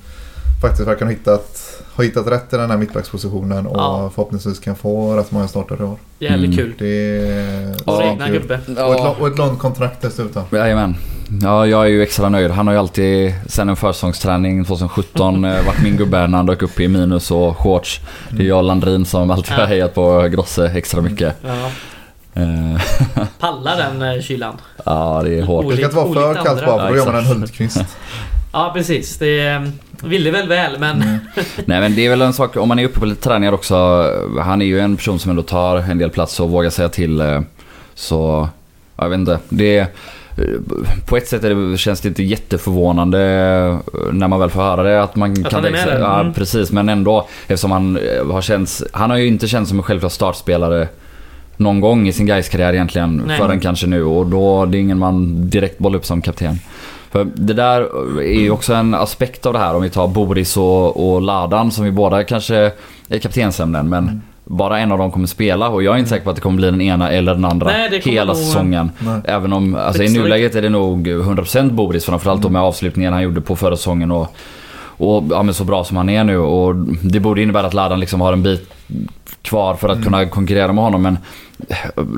faktiskt verkar ha hittat, ha hittat rätt i den här mittbackspositionen och Ja. förhoppningsvis kan få rätt många starter i år. Jävligt Mm. kul. Det är Ja, egna gubbe. Och, ett, och ett långt kontrakt dessutom. Jajamän. Ja, jag är ju extra nöjd. Han har ju alltid, sen en försäsongsträning 2017, eh, varit min gubbe när han dök upp i minus och shorts. Det är jag och Landrin som alltid har Ja. hejat på Grosse extra mycket. Ja. Eh, Pallar den eh, kylan. ja, det är hårt. Det ska inte vara för kallt andra. bara för då Ja, gör man en. Hultqvist. Ja, precis. Det eh, ville väl väl, men... Mm. Nej men det är väl en sak, om man är uppe på lite träningar också. Han är ju en person som ändå tar en del plats och vågar säga till. Så, jag vet inte. Det på ett sätt är det, känns det inte jätteförvånande när man väl får höra det att man Att kan han är med. Ja, Mm. precis. Men ändå eftersom han har känts, han har ju inte känts som en självklar startspelare någon gång i sin gais karriär egentligen. Nej. Förrän kanske nu och då det är ingen man direkt bollar upp som kapten. För det där är ju också en aspekt av det här om vi tar Boris och, och Ladan som vi båda kanske är kaptensämnen men Mm. bara en av dem kommer spela och jag är inte säker på att det kommer bli den ena eller den andra Nej, hela säsongen. Nej. Även om, alltså i nuläget är det nog 100% Boris framförallt då med avslutningen han gjorde på förra säsongen och, och ja, men så bra som han är nu och det borde innebära att Ladan liksom har en bit kvar för att Mm. kunna konkurrera med honom men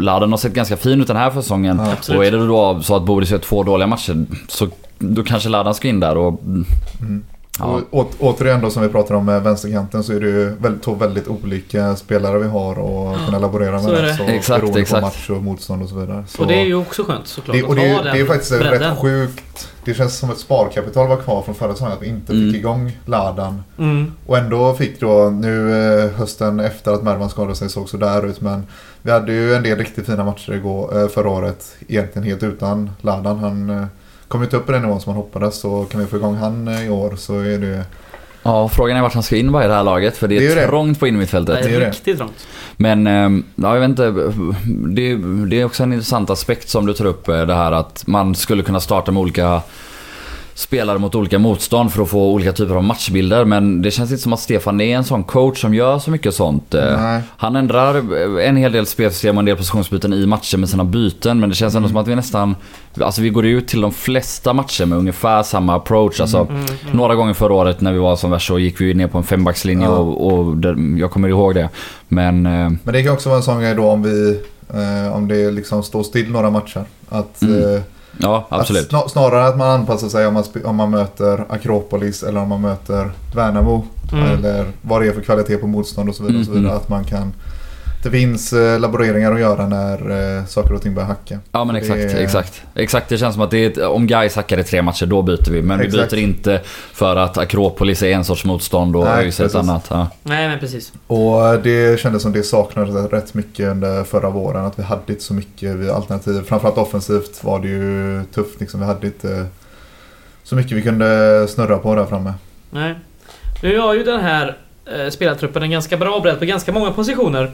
Ladan har sett ganska fin ut den här säsongen. Ja. Och är det då så att Boris gör två dåliga matcher så då kanske Ladan ska in där och... Mm. Ja. Och, å, återigen då som vi pratar om med vänsterkanten så är det ju väldigt, två väldigt olika spelare vi har och kunna laborera Så med. är det. Så Exakt, beroende exakt. på match och motstånd och så vidare. Så Och det är ju också skönt såklart. det, att och det, ha den det är faktiskt bredden. rätt sjukt. Det känns som ett sparkapital var kvar från förra säsongen att vi inte Mm. fick igång Ladan. Mm. Och ändå fick då nu eh, hösten efter att Mervan skadade sig såg så där ut. Men vi hade ju en del riktigt fina matcher igår, eh, förra året. Egentligen helt utan Ladan. Han eh, kom inte upp på den nivån som man hoppades. Så kan vi få igång han eh, i år så är det... Ja, frågan är vart han ska in bara i det här laget för det är, Det är ju det. trångt på innermittfältet. Det Det är riktigt trångt. Men, eh, ja, jag vet inte. Det, det är också en intressant aspekt som du tar upp. eh, Det här att man skulle kunna starta med olika spelare mot olika motstånd för att få olika typer av matchbilder. Men det känns inte som att Stefan är en sån coach som gör så mycket sånt. Eh, Nej. Han ändrar en hel del spelsystem och en del positionsbyten i matcher med sina byten. Men det känns ändå som att vi nästan... Alltså vi går ut till de flesta matcher med ungefär samma approach. Alltså, Mm, mm. Några gånger förra året när vi var som värst så gick vi ner på en fembackslinje Ja. och, och det, jag kommer ihåg det. Men... eh, Men det kan också vara en sån grej då om vi... Eh, om det liksom står still några matcher. Att Mm. eh, Ja, absolut. Att snar, snarare att man anpassar sig om man, om man möter Akropolis eller om man möter Värnamo. Mm. Eller vad det är för kvalitet på motstånd och så vidare. Och så Mm, vidare. Att man kan... Det finns eh, laboreringar att göra när eh, saker och ting börjar hacka. Ja men exakt, är- exakt. Exakt, det känns som att det är ett, om Gais hackar i tre matcher, då byter vi. Men vi Exakt. byter inte för att Akropolis är en sorts motstånd och ÖIS ett annat. Ja. Nej men precis. Och eh, det kändes som det saknades rätt mycket under förra våren. Att vi hade inte så mycket vi- alternativ. Framförallt offensivt var det ju tufft. Liksom. Vi hade inte så mycket vi kunde snurra på där framme. Nej. Nu har ju den här eh, spelartruppen en ganska bra bredd på ganska många positioner.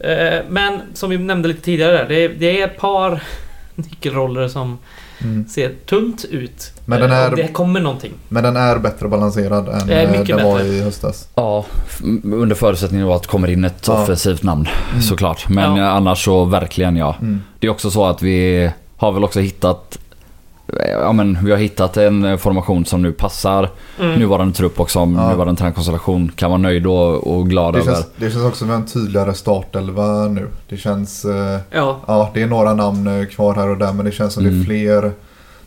Eh, men som vi nämnde lite tidigare det, det är ett par nyckelroller som Mm. ser tunt ut. Men den Eh, är- Det kommer någonting. Men den är bättre balanserad än eh, den var bättre. i höstas. ja, under förutsättning att det kommer in ett Ja. offensivt namn Mm. såklart. Men Ja. annars så verkligen ja. Mm. Det är också så att vi har väl också hittat Ja men vi har hittat en eh, formation som nu passar Mm. nuvarande trupp och som Ja. nuvarande tränarkonstellation kan vara nöjd och, och glad Det, över. känns, det känns också som en tydligare startelva nu. Det känns... Eh, Ja, ja, det är några namn eh, kvar här och där men det känns som det Mm. är fler...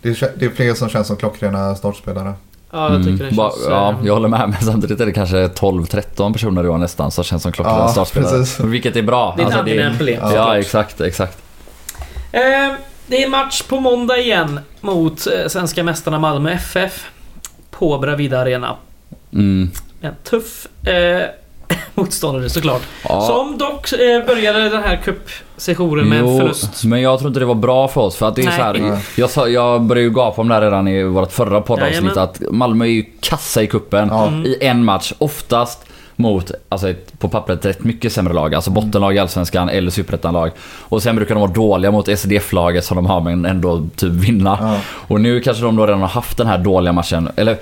Det är, det är fler som känns som klockrena startspelare. ja jag tycker det Mm. Ba- ja, jag håller med. Men samtidigt är det kanske 12-13 personer i år nästan som känns som klockrena Ja, startspelare. precis. Vilket är bra. Det är Alltså, angenämt problem. ja, Ja, såklart. exakt, exakt. Eh, det är match på måndag igen mot eh, svenska mästarna Malmö FF. På Bravida Arena. Mm. En tuff eh, motståndare såklart. Ja. Som dock eh, började den här cupsessionen med en förlust. men jag tror inte det var bra för oss. För att det är Nej. så här, jag, sa, jag började ju gapa om det här redan i vårt förra poddavsnitt. Att Malmö är ju kassa i kuppen Ja. I en match. Oftast mot, alltså ett, på pappret, rätt mycket sämre lag. Alltså bottenlag i Allsvenskan eller Superettan-lag. Och sen brukar de vara dåliga mot SDF-laget som de har men ändå typ vinna. Ja. Och nu kanske de då redan har haft den här dåliga matchen. Eller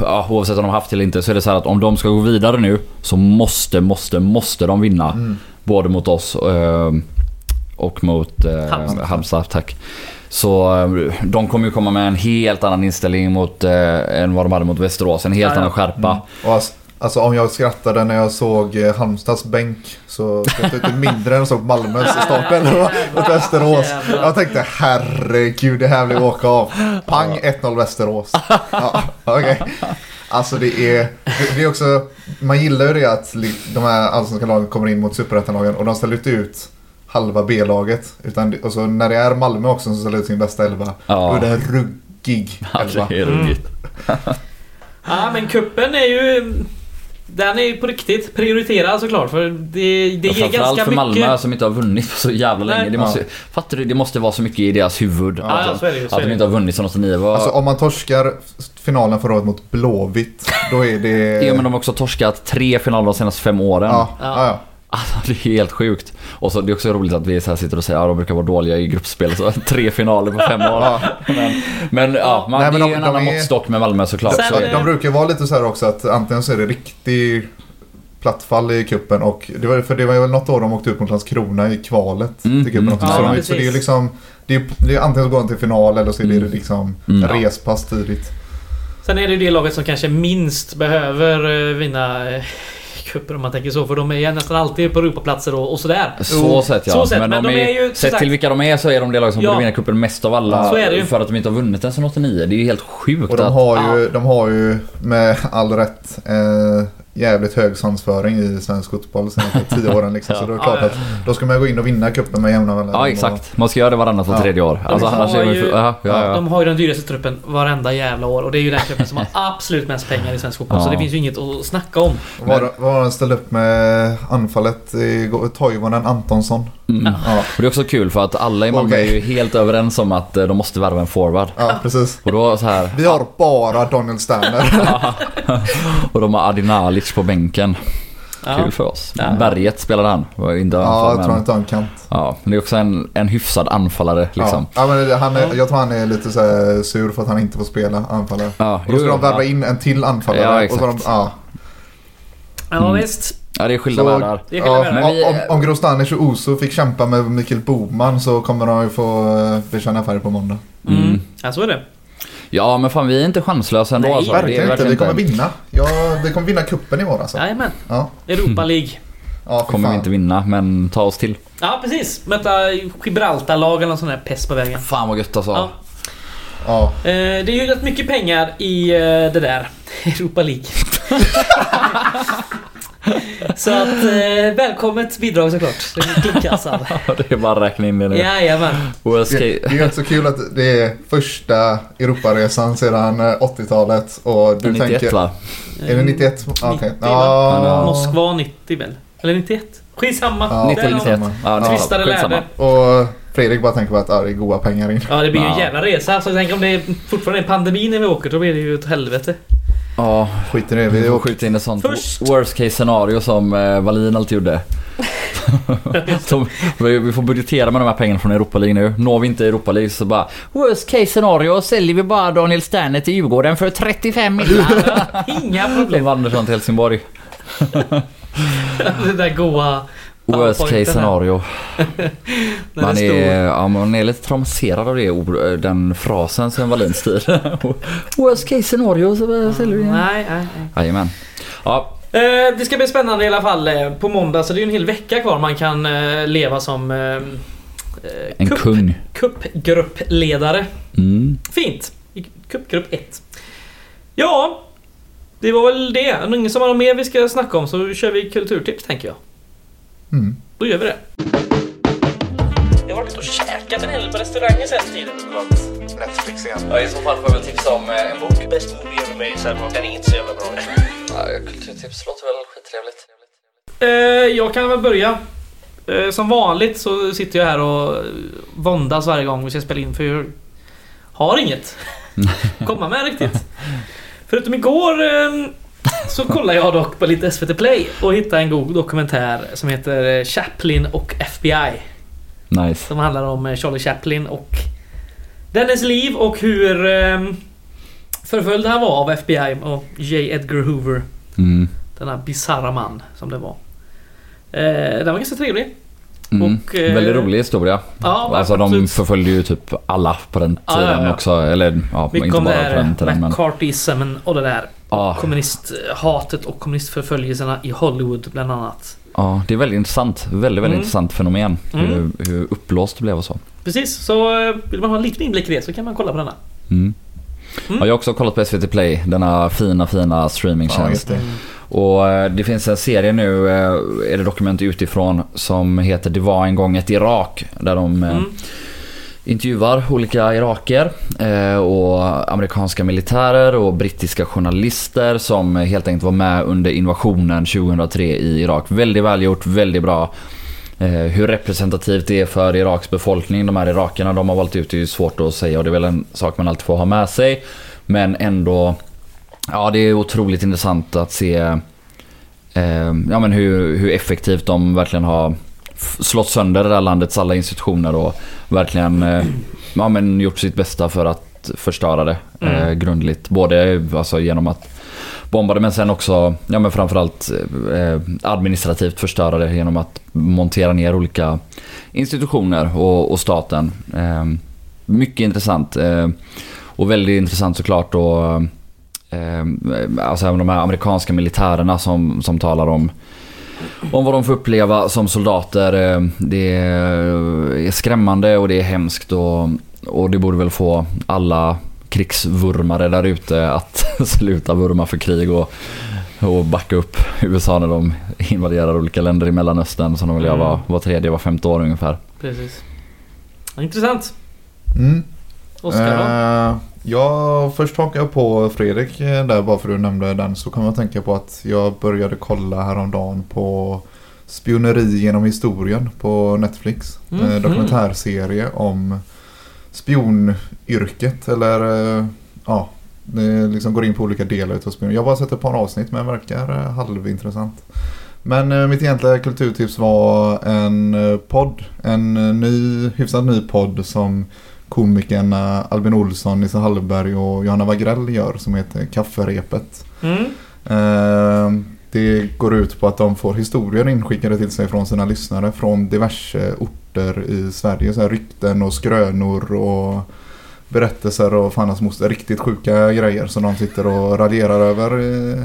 ja, oavsett om de har haft det eller inte så är det så här att om de ska gå vidare nu så måste, måste, måste de vinna. Mm. Både mot oss eh, och mot eh, Halmstad. Halmstad. Tack. Så eh, de kommer ju komma med en helt annan inställning mot, eh, än vad de hade mot Västerås. En helt Ja, annan skärpa. Och alltså, om jag skrattade när jag såg eh, Halmstads bänk så skrattade jag inte mindre än jag såg Malmös startelva mot Västerås. Jag tänkte herregud det här blir åka av. Pang 1-0 Västerås. Ja, okej. Alltså det är, det, är också, man gillar ju det att de här allsvenska lagen kommer in mot superettanlagen och de ställer inte ut halva B-laget. Utan, det- och så när det är Malmö också som ställer ut sin bästa elva, Ja. då är det en ruggig Ja, elva. det är ruggigt. Ja men kuppen är ju... Den är ju på riktigt prioriterad såklart för det, det Ja, ger ganska för mycket... Malmö som inte har vunnit på så jävla Nej. länge. Det måste, Fattar du? Det måste vara så mycket i deras huvud. Ja, ja, så är det att de inte har vunnit sedan 89. Var... Alltså om man torskar finalen förra året mot Blåvitt, då är det... Ja men de har också torskat tre finaler de senaste fem åren. Ja, Ja. ja. ja. Alltså det är helt sjukt. Och så det är också roligt att vi så här sitter och säger att ja, de brukar vara dåliga i gruppspel. Så tre finaler på fem år. Ja. Men, men ja, man, Nej, men det är de- ju en de annan är- måttstock med Malmö såklart. Så, de brukar vara lite så här också att antingen så är det riktig plattfall i kuppen och det var, för det var väl något år de åkte ut mot Landskrona i kvalet Mm, till kuppen mm. Ja, så, de, precis. så det är ju liksom det är, det är antingen så går de till final eller så är det Mm. liksom Mm. respass tidigt. Sen är det ju det laget som kanske minst behöver eh, vinna cuper om man tänker så. För de är ju nästan alltid på Europaplatser och, och sådär. så sett ja. så sett, men de är ju, sett sagt- till vilka de är så är de det lag som Ja. borde vinna cupen mest av alla. Så är det ju. För att de inte har vunnit den sedan 89. Det är ju helt sjukt Och de att... har ju, de har ju med all rätt eh, jävligt hög svansföring i svensk fotboll de senaste tio åren. Liksom. Så Ja. det är klart att då ska man gå in och vinna cupen med jämna mellanrum. Ja exakt. Man ska göra det varannat Ja. tredje år. Alltså, De annars har är ju-. Ja, ja. De har ju den dyraste truppen varenda jävla år och det är ju den klubben som har absolut mest pengar i svensk fotboll. Ja. Så det finns ju inget att snacka om. Vad har han ställt upp med anfallet? Toivonen Antonsson. Mm. Ja, Och det är också kul för att alla i Malmö Okej. är ju helt överens om att eh, de måste värva en forward. ja precis. Och då så här... Vi har bara Daniel Sterner. Och de har Adinalic på bänken. Ja. Kul för oss. Ja. Berget spelade han. Var inte ja, jag tror han har en kant. Ja, men det är också en, en hyfsad anfallare liksom. Ja, ja men han är, Ja. jag tror han är lite så här sur för att han inte får spela anfallare. Ja, Och då ska jo, de värva ja. in en till anfallare. Ja, och så de, exakt. ja. Ja Mm. visst. Ja, det är skilda Så- världar. Ja, vi- om, om Grostanic och Oso fick kämpa med Mikael Boman så kommer de ju få eh, bekänna färg på måndag. Mm. Mm. Ja, så är det. Ja, men fan vi är inte chanslösa ändå Nej, alltså. Det är Verkligen inte. Vi kommer vinna. Ja, vi kommer vinna kuppen i år alltså. Jajamän. Ja. Europa League. Ja, kommer vi inte vinna, men ta oss till. Ja, precis. Möta Gibraltar-lag eller någon sån här pest på vägen. Fan vad gött alltså. Ja. Ja, Eh, det är ju rätt mycket pengar i eh, det där. Europa League. Så att eh, välkommet bidrag såklart. Det är bara att räkna in det nu. Jajamän. Worst det, case. det är så kul att det är första Europaresan sedan eh, 80-talet och du 91 tänker... va? Är det 91? Ah, Okej. 90, Ja. va? Moskva 90 väl? Eller 91? Skitsamma. Ja, Det 90 är eller någon- 91. Ja, skitsamma. lärde. Och Fredrik bara tänker på att ah, det är goda pengar in. Ja, det blir ju en jävla resa. Så tänk om det är fortfarande är pandemi när vi åker. Då blir det ju ett helvete. Ja, Skit i det. vi Vi får skjuta in ett sånt Först- worst case scenario som eh, Wallin alltid gjorde. Som, vi vi får budgetera med de här pengarna från Europa League nu. Når vi inte Europa League så bara Worst case scenario säljer vi bara Daniel Sterner till Djurgården för 35 miljoner. Inga problem. Andersson till Helsingborg. det där goa... Worst case scenario. Man är, ja, man är lite traumatiserad av det, den frasen sen Wallins tid. Worst case scenario så säljer den. Nej, nej, nej. Jajamän. Ja, Eh, det ska bli spännande i alla fall eh, på måndag så det är ju en hel vecka kvar man kan eh, leva som eh, eh, en cup- kung. Cupgruppledare. Mm. Fint! I cupgrupp 1. Ja, det var väl det. Ingen som har mer vi ska snacka om så kör vi kulturtips tänker jag. Mm. Då gör vi det. Jag har varit och käkat en hel del på restauranger sen tiden. Netflix igen. Ja, I så fall får jag väl tipsa om eh, en bok. Best movie ever made, så den är inte så jävla bra. Ja, kulturtips låter väl skittrevligt. Eh, jag kan väl börja. Eh, som vanligt så sitter jag här och våndas varje gång vi ska spela in för jag har inget komma med riktigt. Förutom igår eh, så kollade jag dock på lite SVT Play och hittade en god dokumentär som heter Chaplin och FBI. Nice. Som handlar om eh, Charlie Chaplin och dennes liv och hur eh, förföljd han var av FBI och J. Edgar Hoover. Mm. Denna bisarra man som det var. Eh, den var ganska trevlig. Mm. Och, eh, Väldigt rolig historia. Ja, alltså de förföljde ju typ alla på den tiden ja, ja. också. Eller ja, Mycket inte om bara på den tiden men... McCarthyismen och det där. Ja, Kommunisthatet och kommunistförföljelserna i Hollywood bland annat. ja, det är väldigt intressant. Väldigt, väldigt Mm. intressant fenomen. Mm. Hur, hur uppblåst det blev och så. Precis, så eh, vill man ha en liten inblick i det så kan man kolla på denna. Mm. Mm. Ja, jag har också kollat på SVT Play, denna fina, fina Ja, streamingtjänst. det. Och eh, det finns en serie nu, eh, är det dokument utifrån, som heter Det var en gång ett Irak. Där de eh, Mm intervjuar olika iraker eh, och amerikanska militärer och brittiska journalister som helt enkelt var med under invasionen 2003 i Irak. Väldigt välgjort, väldigt bra. Eh, hur representativt det är för Iraks befolkning, de här irakerna de har valt ut, det är ju svårt att säga och det är väl en sak man alltid får ha med sig. Men ändå, ja det är otroligt intressant att se eh, ja, men hur, hur effektivt de verkligen har slått sönder det där landets alla institutioner och verkligen eh, ja, men gjort sitt bästa för att förstöra det eh, Mm. grundligt. Både alltså, genom att bomba det men sen också ja, men framförallt eh, administrativt förstöra det genom att montera ner olika institutioner och, och staten. Eh, mycket intressant. Eh, och väldigt intressant såklart då eh, alltså även de här amerikanska militärerna som, som talar om om vad de får uppleva som soldater. eh, Det är skrämmande och det är hemskt och, och det borde väl få alla krigsvurmare där ute att sluta vurma för krig och, och backa upp USA när de invaderar olika länder i Mellanöstern som de vill göra Mm. var, var tredje, var femte år ungefär. Precis. Intressant. Mm. Oskar då? Eh, ja, först hakar jag på Fredrik eh, där bara för att du nämnde den så kan man tänka på att jag började kolla häromdagen på Spioneri genom historien på Netflix. Mm. Eh, dokumentärserie om spionyrket eller eh, ja, det liksom går in på olika delar utav spion. Jag har bara sett ett par avsnitt men verkar eh, halvintressant. Men mitt egentliga kulturtips var en podd. En ny, hyfsat ny podd som komikerna Albin Olsson, Nisse Hallberg och Johanna Wagrell gör som heter Kafferepet. Mm. Eh, Det går ut på att de får historier inskickade till sig från sina lyssnare från diverse orter i Sverige. Så här rykten och skrönor och berättelser och fan hans moster. Riktigt sjuka grejer som de sitter och raljerar över. eh,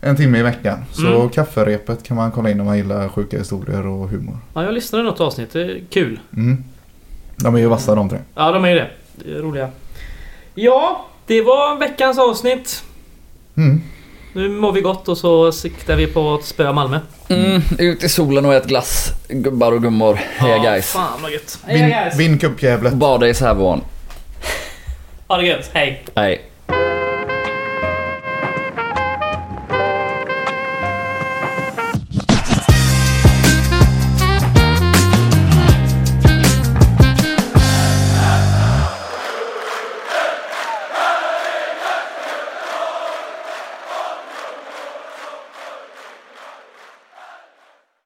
En timme i veckan. Så Mm. kafferepet kan man kolla in om man gillar sjuka historier och humor. Ja, jag lyssnade något avsnitt. Det är kul. Mm. De är ju vassa de tre. Ja, de är ju det. det är roliga. Ja, det var veckans avsnitt. Mm. Nu mår vi gott och så siktar vi på att spöa Malmö. Mm, ut i solen och ät glass, gubbar och gummor. Heja Ja, guys. Fan vad gött. Vinn, vinn cupjävlet. Bada i Säveån. Ha det gött. Hej. Hej.